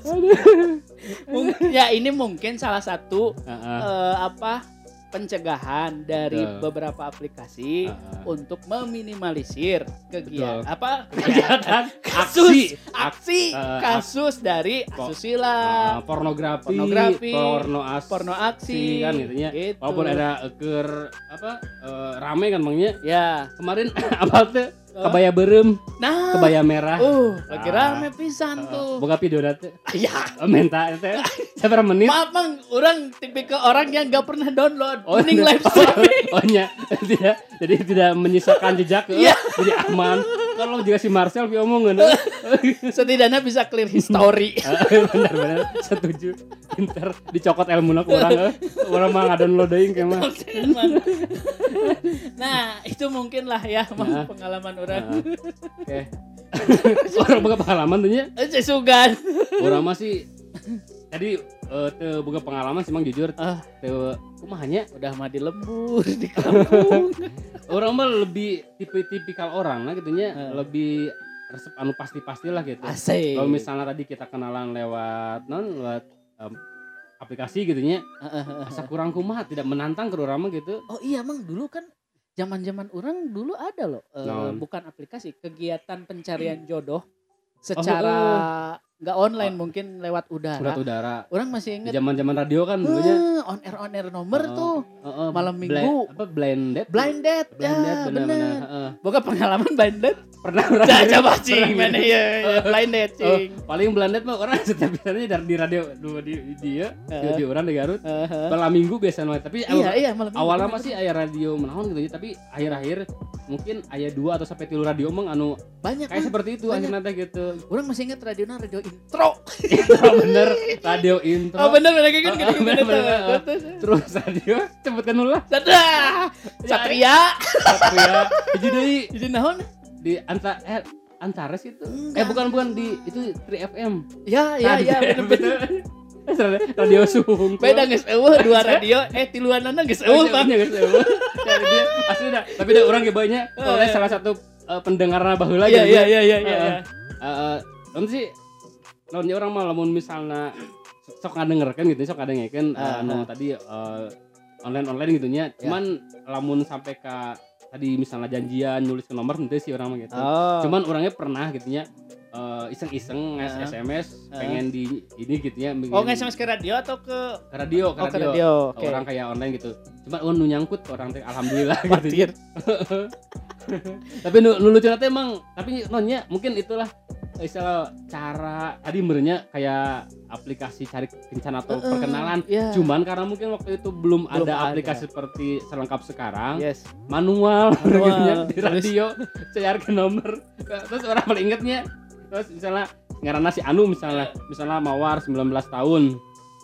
Ya ini mungkin salah satu Heeh. eh, apa pencegahan dari Betul. beberapa aplikasi Heeh. untuk meminimalisir kegiatan Betul. apa kegiatan kasus aksi aksi Eh, kasus dari asusila Ah, pornografi, pornografi, porno as, porno aksi kan gitu nya. gitu. Walaupun ada eker apa eh, rame kan bangnya. ya Kemarin apa tuh kebaya berem, nah kebaya merah. uh lagi Ah. rame pisan Eh, tuh boga video teh. ya Menta teh. Seberapa menit? maaf mang orang tipikal orang yang gak pernah download Oh, mending iya. live streaming Oh, nya. tidak, jadi tidak menyisakan jejak. eh, Iya. Jadi aman. Kalau juga si Marcel vi omongan. setidaknya bisa clear history Benar-benar setuju. Pinter dicokot ilmu nak orang. eh. Orang mah ngadon deing kayak mah. nah itu mungkin lah ya Nah. pengalaman orang Oke. Orang boga pengalaman tuh nya. Eh, Sesugan Orang mah sih tadi eh, teu boga pengalaman sih mang jujur Ah. teu kumahanya udah mati lembur di kampung orang mah lebih tipe tipikal orang nah gitunya Eh. lebih resep anu pasti-pasti lah gitu. asik Kalau misalnya tadi kita kenalan lewat non lewat em, aplikasi gitunya asa kurang kumaha tidak menantang ke orang gitu. oh iya mang dulu kan zaman-zaman orang dulu ada loh Naon? bukan aplikasi kegiatan pencarian jodoh Oh, secara nggak online mungkin lewat udara. Surat udara. orang masih Di inget zaman-zaman radio kan dulunya. on air on air nomor Oh, tuh. Heeh, malam bla- minggu. apa blended? Blind date blind ya date benar. bener heeh. Boga pengalaman blind date pernah pernah. Dah coba cing mana ya ya, blind Oh, cing. paling blended mah orang setiap biasanya dari di radio dulu di, di dia di, Heeh. di orang di Garut. Heeh. malam minggu biasanya tapi iya iya malam awalnya masih ayah radio menawan gitu ya tapi akhir-akhir mungkin ayah dua atau sampai tilu radio emang anu banyak kayak seperti itu akhirnya gitu. Orang masih inget radionya radio intro. Oh, bener. Radio intro. Oh bener bener kayak gitu Oh, gitu bener, gitu bener, oh. tuh terus. Radio sebutkan dulu lah. Dadah. Satria. Satria. Hiji deui jadi naon? di anta eh Antares itu. Enggak, eh bukan bukan di itu 3FM ya ya ya 3FM bener. Bener. Itu. radio sung beda geus eueuh dua radio. Eh tiluanana geus eueuh bang. geus eueuh. Dia asli dah. Tapi ada orang ge banyak. Oleh salah satu uh, pendengar baheula iya iya iya iya iya eh sih lawan orang mah lamun misalnya sok ngadengerkeun gitu sok ngadengekeun uh, anu tadi uh, online online gitunya cuman lamun sampai ke tadi misalnya janjian nulis ke nomor nanti sih orang gitu oh. cuman orangnya pernah gitunya uh, iseng-iseng uh. SMS uh. pengen di ini gitu ya oh nge SMS ke radio atau ke ke radio ke oh, radio, ke radio. Okay. orang kayak online gitu cuman oh nu nyangkut orang teh alhamdulillah gitu tapi nu, nu lucu nanti emang tapi nonnya mungkin itulah istilah cara tadi merenya kayak aplikasi cari kencan atau uh, perkenalan yeah. cuman karena mungkin waktu itu belum, belum ada, ada aplikasi seperti selengkap sekarang yes. manual, manual. di radio cari ke nomor terus orang paling ingetnya terus misalnya ngarana si Anu misalnya misalnya mawar 19 tahun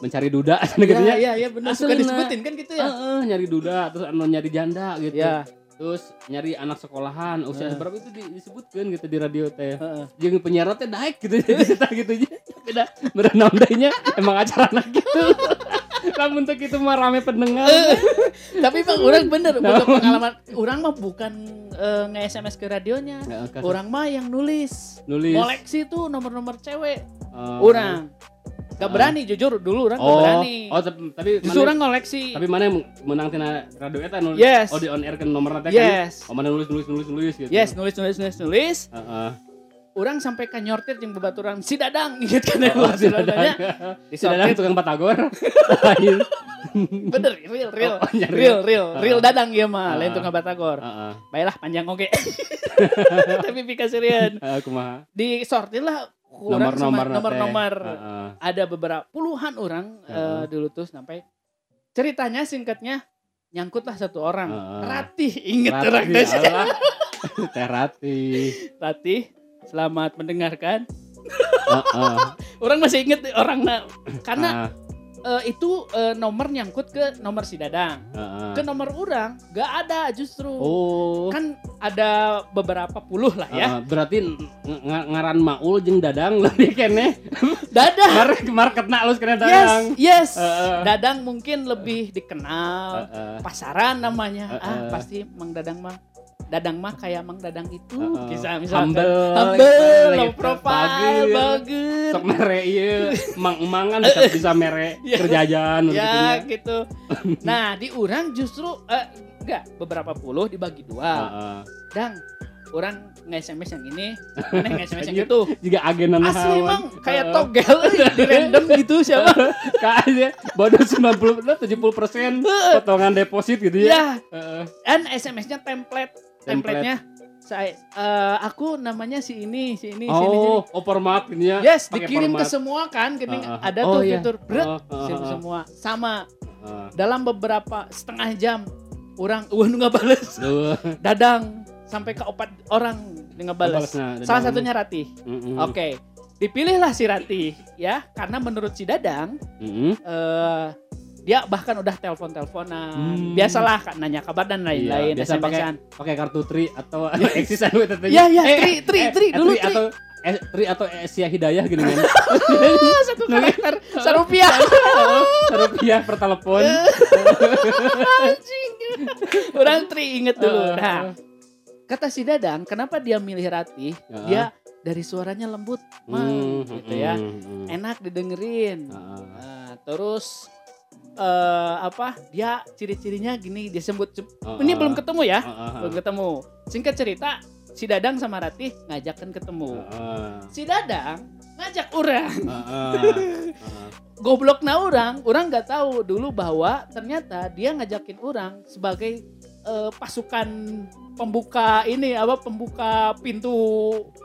mencari duda gitu ya. Iya iya benar suka disebutin kan gitu ya. Uh, uh, nyari duda terus anu nyari janda gitu. Ya terus nyari anak sekolahan usia uh. berapa itu di, disebutkan gitu di radio teh. Uh. yang penyiar teh naik gitu cerita gitu aja beda berenam daynya emang acara anak gitu. Kamu untuk itu mah rame pendengar. Tapi bang orang bener untuk pengalaman. Orang mah bukan uh, nge SMS ke radionya. Orang mah yang nulis. Nulis. Koleksi tuh nomor-nomor cewek. Uh. orang Gak berani jujur dulu orang oh, gak berani. Oh, tapi justru orang ngoleksi. Tapi mana yang menang tina radio eta nulis? Yes. Oh di on air kan nomor nanti yes. kan? Oh mana nulis nulis nulis nulis gitu. Yes, nulis nulis nulis nulis. Uh -uh. Orang sampai ke nyortir yang bebaturan si dadang inget kan ya oh, si dadangnya si dadang tukang batagor bener real real oh, real real real dadang ya mah lain tukang batagor baiklah panjang oke tapi pika serian aku mah di sortir lah nomor-nomor nomor-nomor. Uh, ada beberapa puluhan orang uh, uh, dulu tuh sampai ceritanya singkatnya nyangkutlah satu orang. Uh, Ratih inget orang Teh Ratih. Ratih selamat mendengarkan. Uh, uh. orang masih inget orang karena uh uh, itu uh, nomor nyangkut ke nomor si Dadang. Uh-huh. Ke nomor orang gak ada justru. Oh. Kan ada beberapa puluh lah ya. Uh, berarti ng ngaran Maul jeng Dadang lebih kene. Dadang. Mar market nak lu kena Dadang. Yes, yes. Uh, Dadang mungkin lebih dikenal. Uh, uh. Pasaran namanya. Uh, uh. Ah, pasti Mang Dadang mah Dadang mah kayak Mang Dadang itu. Uh, kisah misalnya humble humble low profile bagus. sok mere iya. Mang mangan bisa bisa mere yeah. kerjaan ya gitu nah di orang justru uh, enggak beberapa puluh dibagi dua. Uh, uh. dang orang nge-SMS yang ini, mana nge-SMS yang itu. Juga agenan Asli emang kayak togel di random gitu siapa? Kayaknya bodoh 90 70 persen potongan deposit gitu ya. Ya. Dan SMS-nya template. Template-nya saya uh, aku namanya si ini si ini oh, si ini oh oh format ini ya yes dikirim format. ke semua kan gini uh, uh. ada oh, tuh iya. fitur berat uh, uh, uh, semua sama uh. dalam beberapa setengah jam orang uh nggak balas dadang sampai ke opat orang dengan balas. Salah satunya Ratih. Mm -hmm. Oke. Okay. Dipilihlah si Ratih ya karena menurut si Dadang mm -hmm. uh, dia bahkan udah telepon-teleponan. Hmm. Biasalah kan nanya kabar dan lain-lain. Iya, biasa pakai pakai kartu tri atau eksis anu Iya iya eh, tri tri tri eh, dulu tri. atau eh, tri atau Asia Hidayah gini kan. Satu karakter serupiah. serupiah per telepon. Anjing. Orang tri inget dulu. Nah, kata si Dadang kenapa dia milih Ratih -huh. dia dari suaranya lembut mah hmm, gitu ya hmm, enak didengerin uh nah, terus uh, apa dia ciri-cirinya gini dia sebut uh ini belum ketemu ya? uh -huh. belum ketemu. Singkat cerita si Dadang sama Ratih ngajakkan ketemu. Uh -huh. si Dadang ngajak orang. Uh uh -huh. goblok na orang orang nggak tahu dulu bahwa ternyata dia ngajakin orang sebagai uh, pasukan pembuka ini apa pembuka pintu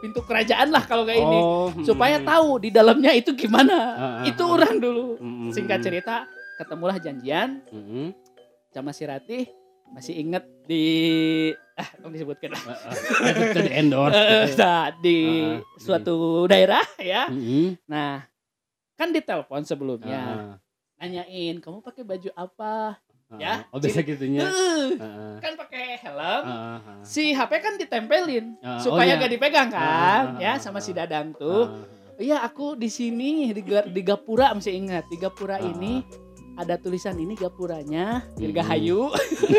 pintu kerajaan lah kalau kayak ini. Oh, supaya mm, tahu di dalamnya itu gimana. Uh, itu uh, orang dulu. Uh, singkat cerita ketemulah janjian uh, sama si Ratih masih inget di ah kamu disebutkan. Uh, uh, di endorse. Nah, di uh, suatu daerah ya. Uh, nah kan ditelepon sebelumnya uh, nanyain kamu pakai baju apa? Ya oh bisa gitunya. Uh, uh, kan pakai helm. Uh, uh, si HP kan ditempelin uh, supaya oh, iya. gak dipegang kan uh, uh, ya sama si dadang tuh. Uh, iya aku di sini di, di Gapura masih ingat. Di Gapura uh. ini ada tulisan ini gapuranya Dirgahayu.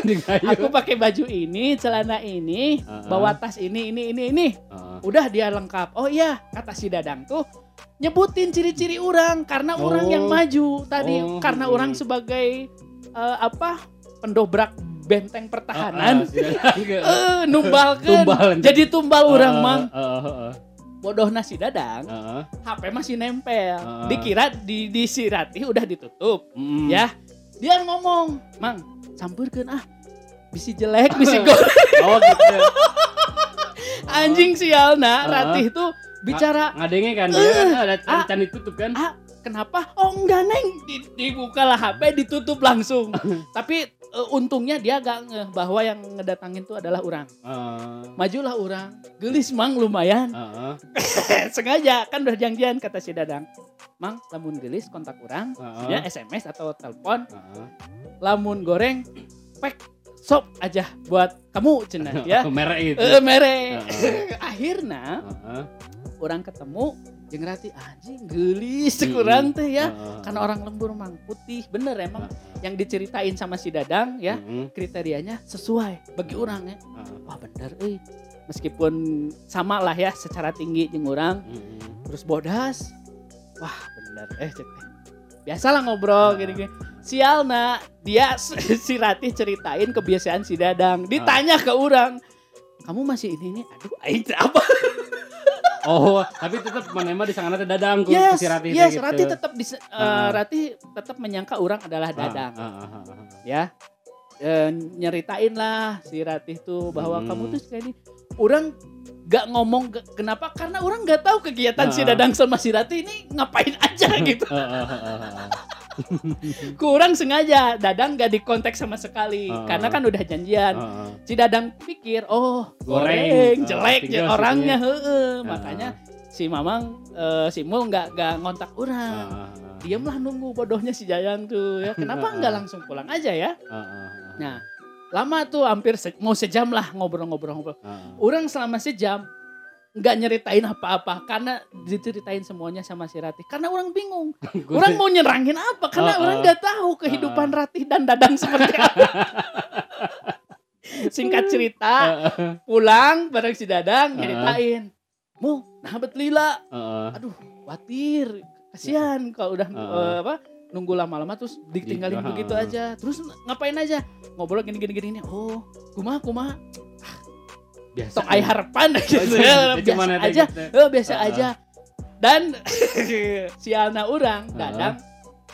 Hmm. aku pakai baju ini, celana ini, uh -uh. bawa tas ini, ini, ini, ini. Uh -uh. Udah dia lengkap. Oh iya, kata si Dadang tuh nyebutin ciri-ciri orang karena oh. orang yang maju tadi oh. karena orang sebagai uh, apa pendobrak benteng pertahanan. Uh, uh, uh, numbalkan. Jadi tumbal uh, orang mang. Uh, uh, uh bodoh nasi dadang, uh. HP masih nempel. Uh. Dikira di di si Ratih udah ditutup, mm. ya. Dia ngomong, "Mang, campurkan ah. Bisi jelek, bisi goreng." oh gitu. Anjing sial nah, uh. Ratih tuh bicara ngadenge kan dia uh, ada ah, can ditutup kan? Ah, kenapa? Oh enggak neng, dibuka lah HP ditutup langsung. Tapi uh, untungnya dia gak ngeh bahwa yang ngedatangin itu adalah orang. Uh. Majulah orang, gelis mang lumayan. Uh. Sengaja kan udah janjian kata si Dadang. Mang, lamun gelis kontak orang, uh. ya SMS atau telepon. Uh. Lamun goreng, pek sok aja buat kamu cina ya. mere itu. Uh, mere. Uh. Akhirnya uh. orang ketemu jeung rati anjing gelis kurang teh ya. Uh, karena orang lembur mang putih bener emang uh, yang diceritain sama si Dadang ya uh, kriterianya sesuai bagi orang ya. Uh, wah bener eh. Meskipun sama lah ya secara tinggi jeung orang uh, terus bodas. Wah bener eh cek biasalah ngobrol gini-gini. Sial nak. Dia si Ratih ceritain kebiasaan si Dadang. Ditanya ke orang kamu masih ini ini aduh apa Oh, tapi tetap mana di sana dadang ku yes, si Rati Yes, gitu. Rati tetap di uh, uh. Rati tetap menyangka orang adalah dadang. Uh, uh, uh. Ya. E, nyeritain lah si Rati tuh bahwa hmm. kamu tuh ini orang gak ngomong gak, kenapa karena orang gak tahu kegiatan uh, si Dadang sama si Rati ini ngapain aja gitu. Uh, uh, uh, uh. kurang sengaja dadang gak dikontak sama sekali uh, karena kan udah janjian. Uh, si dadang pikir oh goreng, goreng jelek uh, orangnya. heeh uh, makanya si mamang uh, si mul nggak nggak ngontak orang uh, diamlah nunggu bodohnya si jayang tuh ya. Kenapa nggak langsung pulang aja ya? Uh, uh, nah lama tuh hampir se mau sejam lah ngobrol-ngobrol-ngobrol. Uh, orang selama sejam nggak nyeritain apa-apa karena diceritain semuanya sama si Ratih. Karena orang bingung. Orang mau nyerangin apa? Karena uh, uh. orang nggak tahu kehidupan uh, Ratih dan Dadang seperti apa. Singkat cerita pulang bareng si Dadang nyeritain. Mau nah lila. Aduh khawatir. Kasihan kalau udah uh, apa nunggu lama-lama terus ditinggalin begitu aja. Terus ngapain aja? Ngobrol gini gini gini oh kumah kumah biasa tok ai harapan gitu ya, biasa aja. gitu. oh, biasa uh, aja. Dan si anak orang uh, dadang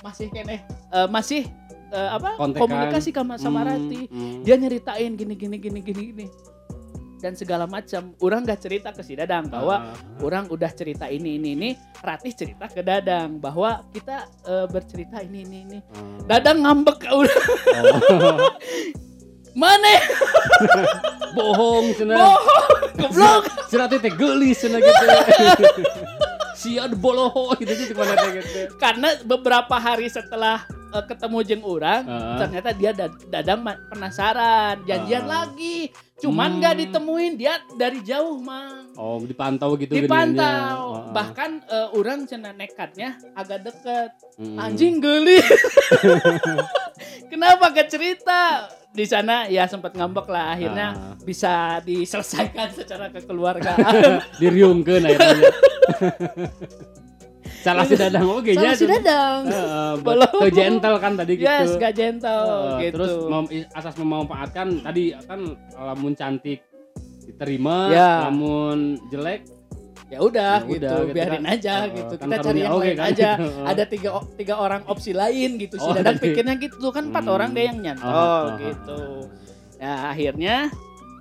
masih kene uh, masih uh, apa Kontekan. komunikasi sama sama hmm, Rati. hmm. dia nyeritain gini gini gini gini gini. Dan segala macam. Orang gak cerita ke si Dadang bahwa uh, orang udah cerita ini ini ini. Ratih cerita ke Dadang bahwa kita uh, bercerita ini ini ini. Uh, Dadang ngambek. Ke orang oh. mana? Bohong cina bohong goblok. Cina teh gelis cina gitu. Siad boloho gitu sih cuma gitu. Karena beberapa hari setelah uh, ketemu jeng orang uh. ternyata dia dadang penasaran janjian uh. lagi. Cuman nggak hmm. ditemuin dia dari jauh mang. Oh dipantau gitu dipantau. Uh. bahkan uh, orang cina nekatnya agak deket. Hmm. anjing geli. Kenapa gak cerita di sana ya sempat ngambek lah. Akhirnya uh. bisa diselesaikan secara kekeluargaan diriungkeun akhirnya. Salah si dadang. Oke okay, salah si dadang. Uh, ke gentle kan tadi gitu. Yes gak gentle uh, gitu. terus mem asas memanfaatkan tadi kan lamun cantik diterima ya. lamun jelek ya udah ya gitu, gitu biarin kan. aja uh, gitu. kan kita cari yang okay, lain kan? aja. Ada tiga tiga orang opsi lain gitu. Si oh, dadang pikirnya gitu kan empat hmm. orang deh yang nyantol oh, gitu. Ya akhirnya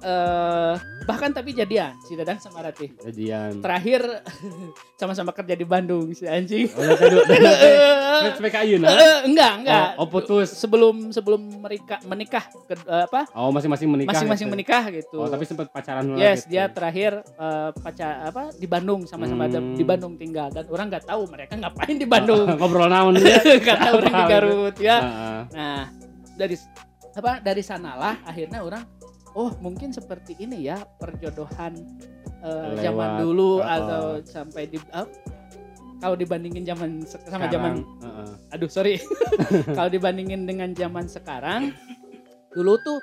uh, bahkan tapi jadian si Dadang sama Ratih. Jadian. Terakhir sama-sama kerja di Bandung si anjing. Oh, PKU nah? enggak, enggak. Oh, oh, putus. Sebelum sebelum mereka menikah ke, uh, apa? Oh, masing-masing menikah. Masing-masing gitu. menikah gitu. Oh, tapi sempat pacaran Yes, gitu. dia terakhir uh, pacar apa di Bandung sama-sama hmm. di Bandung tinggal dan orang nggak tahu mereka ngapain di Bandung. Ngobrol naon ya. Karena orang di Garut ya. Nah, dari apa dari sanalah akhirnya orang oh mungkin seperti ini ya perjodohan uh, zaman dulu uh, atau sampai di uh, kalau dibandingin zaman sama zaman uh -uh. aduh sorry kalau dibandingin dengan zaman sekarang dulu tuh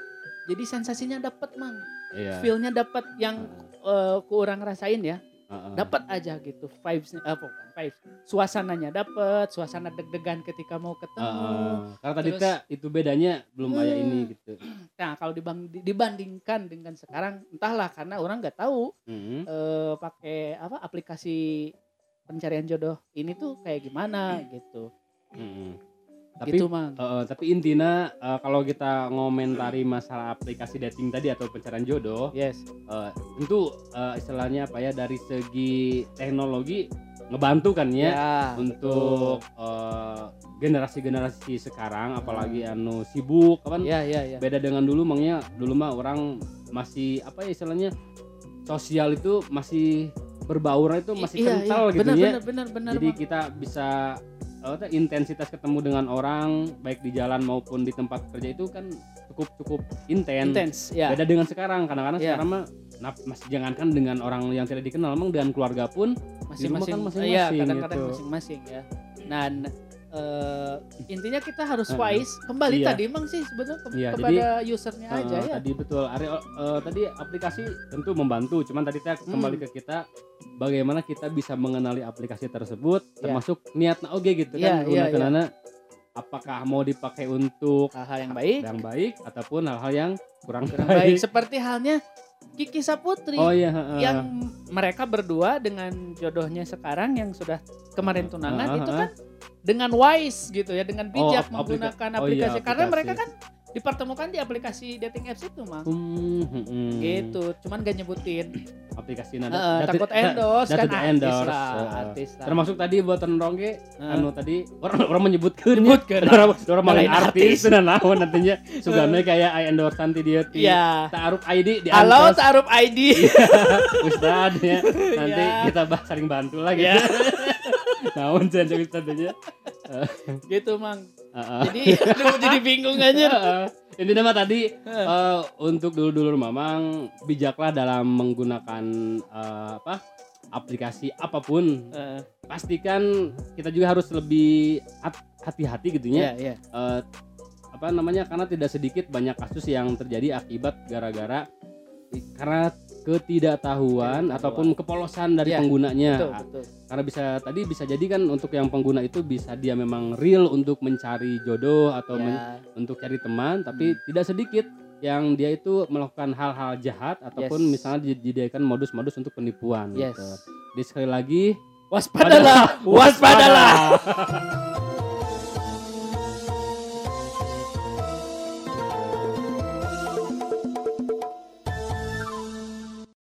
jadi sensasinya dapat mang iya. feelnya dapat yang uh, kurang rasain ya uh-uh. dapat aja gitu vibes uh, vibes suasananya dapat suasana deg-degan ketika mau ketemu. Uh, karena tadi Terus, itu bedanya belum kayak hmm, ini gitu. Nah kalau dibang, dibandingkan dengan sekarang entahlah karena orang nggak tahu uh-huh. uh, pakai apa aplikasi pencarian jodoh ini tuh kayak gimana gitu. Uh-huh tapi gitu, mang. Uh, tapi intinya uh, kalau kita ngomentari masalah aplikasi dating tadi atau pencarian jodoh yes. uh, tentu uh, istilahnya apa ya dari segi teknologi ngebantu kan ya, ya untuk generasi-generasi sekarang apalagi hmm. anu sibuk kan ya, ya, ya. beda dengan dulu mangnya dulu mah orang masih apa ya istilahnya sosial itu masih berbaur itu masih iya, kental iya. gitu benar, ya benar, benar, benar, jadi bang. kita bisa uh, intensitas ketemu dengan orang baik di jalan maupun di tempat kerja itu kan cukup cukup intens. Intens, ya. Beda dengan sekarang, kadang-kadang yeah. sekarang mah nah, masih jangankan dengan orang yang tidak dikenal, memang dengan keluarga pun masing-masing kan masing-masing. Iya, kadang-kadang gitu. masing-masing ya. Nah, uh, intinya kita harus wise kembali iya. tadi emang sih sebenarnya ke iya, kepada jadi, usernya uh, aja ya tadi betul Ari uh, tadi aplikasi tentu membantu cuman tadi kita hmm. kembali ke kita bagaimana kita bisa mengenali aplikasi tersebut yeah. termasuk niatnya oke gitu yeah, kan yeah. yeah. apakah mau dipakai untuk hal-hal yang baik yang baik ataupun hal-hal yang kurang, kurang baik. baik seperti halnya Kiki Saputri oh, iya, uh, yang mereka berdua dengan jodohnya sekarang yang sudah kemarin tunangan uh, uh, itu kan dengan wise gitu ya dengan bijak oh, menggunakan aplikasi, oh, iya, aplikasi. Karena mereka kan dipertemukan di aplikasi dating apps itu mah hmm, hmm, hmm. gitu cuman gak nyebutin. Aplikasi nada uh, takut endorse kan? artis endorse, lah, uh, artis lah. termasuk tadi buat rongge uh. anu tadi orang orang menyebutkan menyebutkan. Orang orang main artis. dan naon nantinya. Sugana kayak I endorse nanti dia. Ti yeah. taaruf ID di halo taaruf ID iya, Ustad ya. Nanti yeah. kita bahas saling bantu lagi yeah. naon jadi tadinya gitu mang uh, jadi jadi bingung aja uh, ini nama tadi uh, untuk dulu-dulu mamang bijaklah dalam menggunakan uh, apa aplikasi apa pun. Uh. pastikan kita juga harus lebih hati-hati gitu ya yeah, yeah. Uh, apa namanya karena tidak sedikit banyak kasus yang terjadi akibat gara-gara karena ketidaktahuan ataupun kepolosan dari ya, penggunanya. Betul, betul. Karena bisa tadi bisa jadi kan untuk yang pengguna itu bisa dia memang real untuk mencari jodoh atau ya. men, untuk cari teman, tapi hmm. tidak sedikit yang dia itu melakukan hal-hal jahat ataupun yes. misalnya dijadikan modus-modus untuk penipuan. Yes. Gitu. Jadi sekali lagi waspadalah, waspadalah. waspadalah.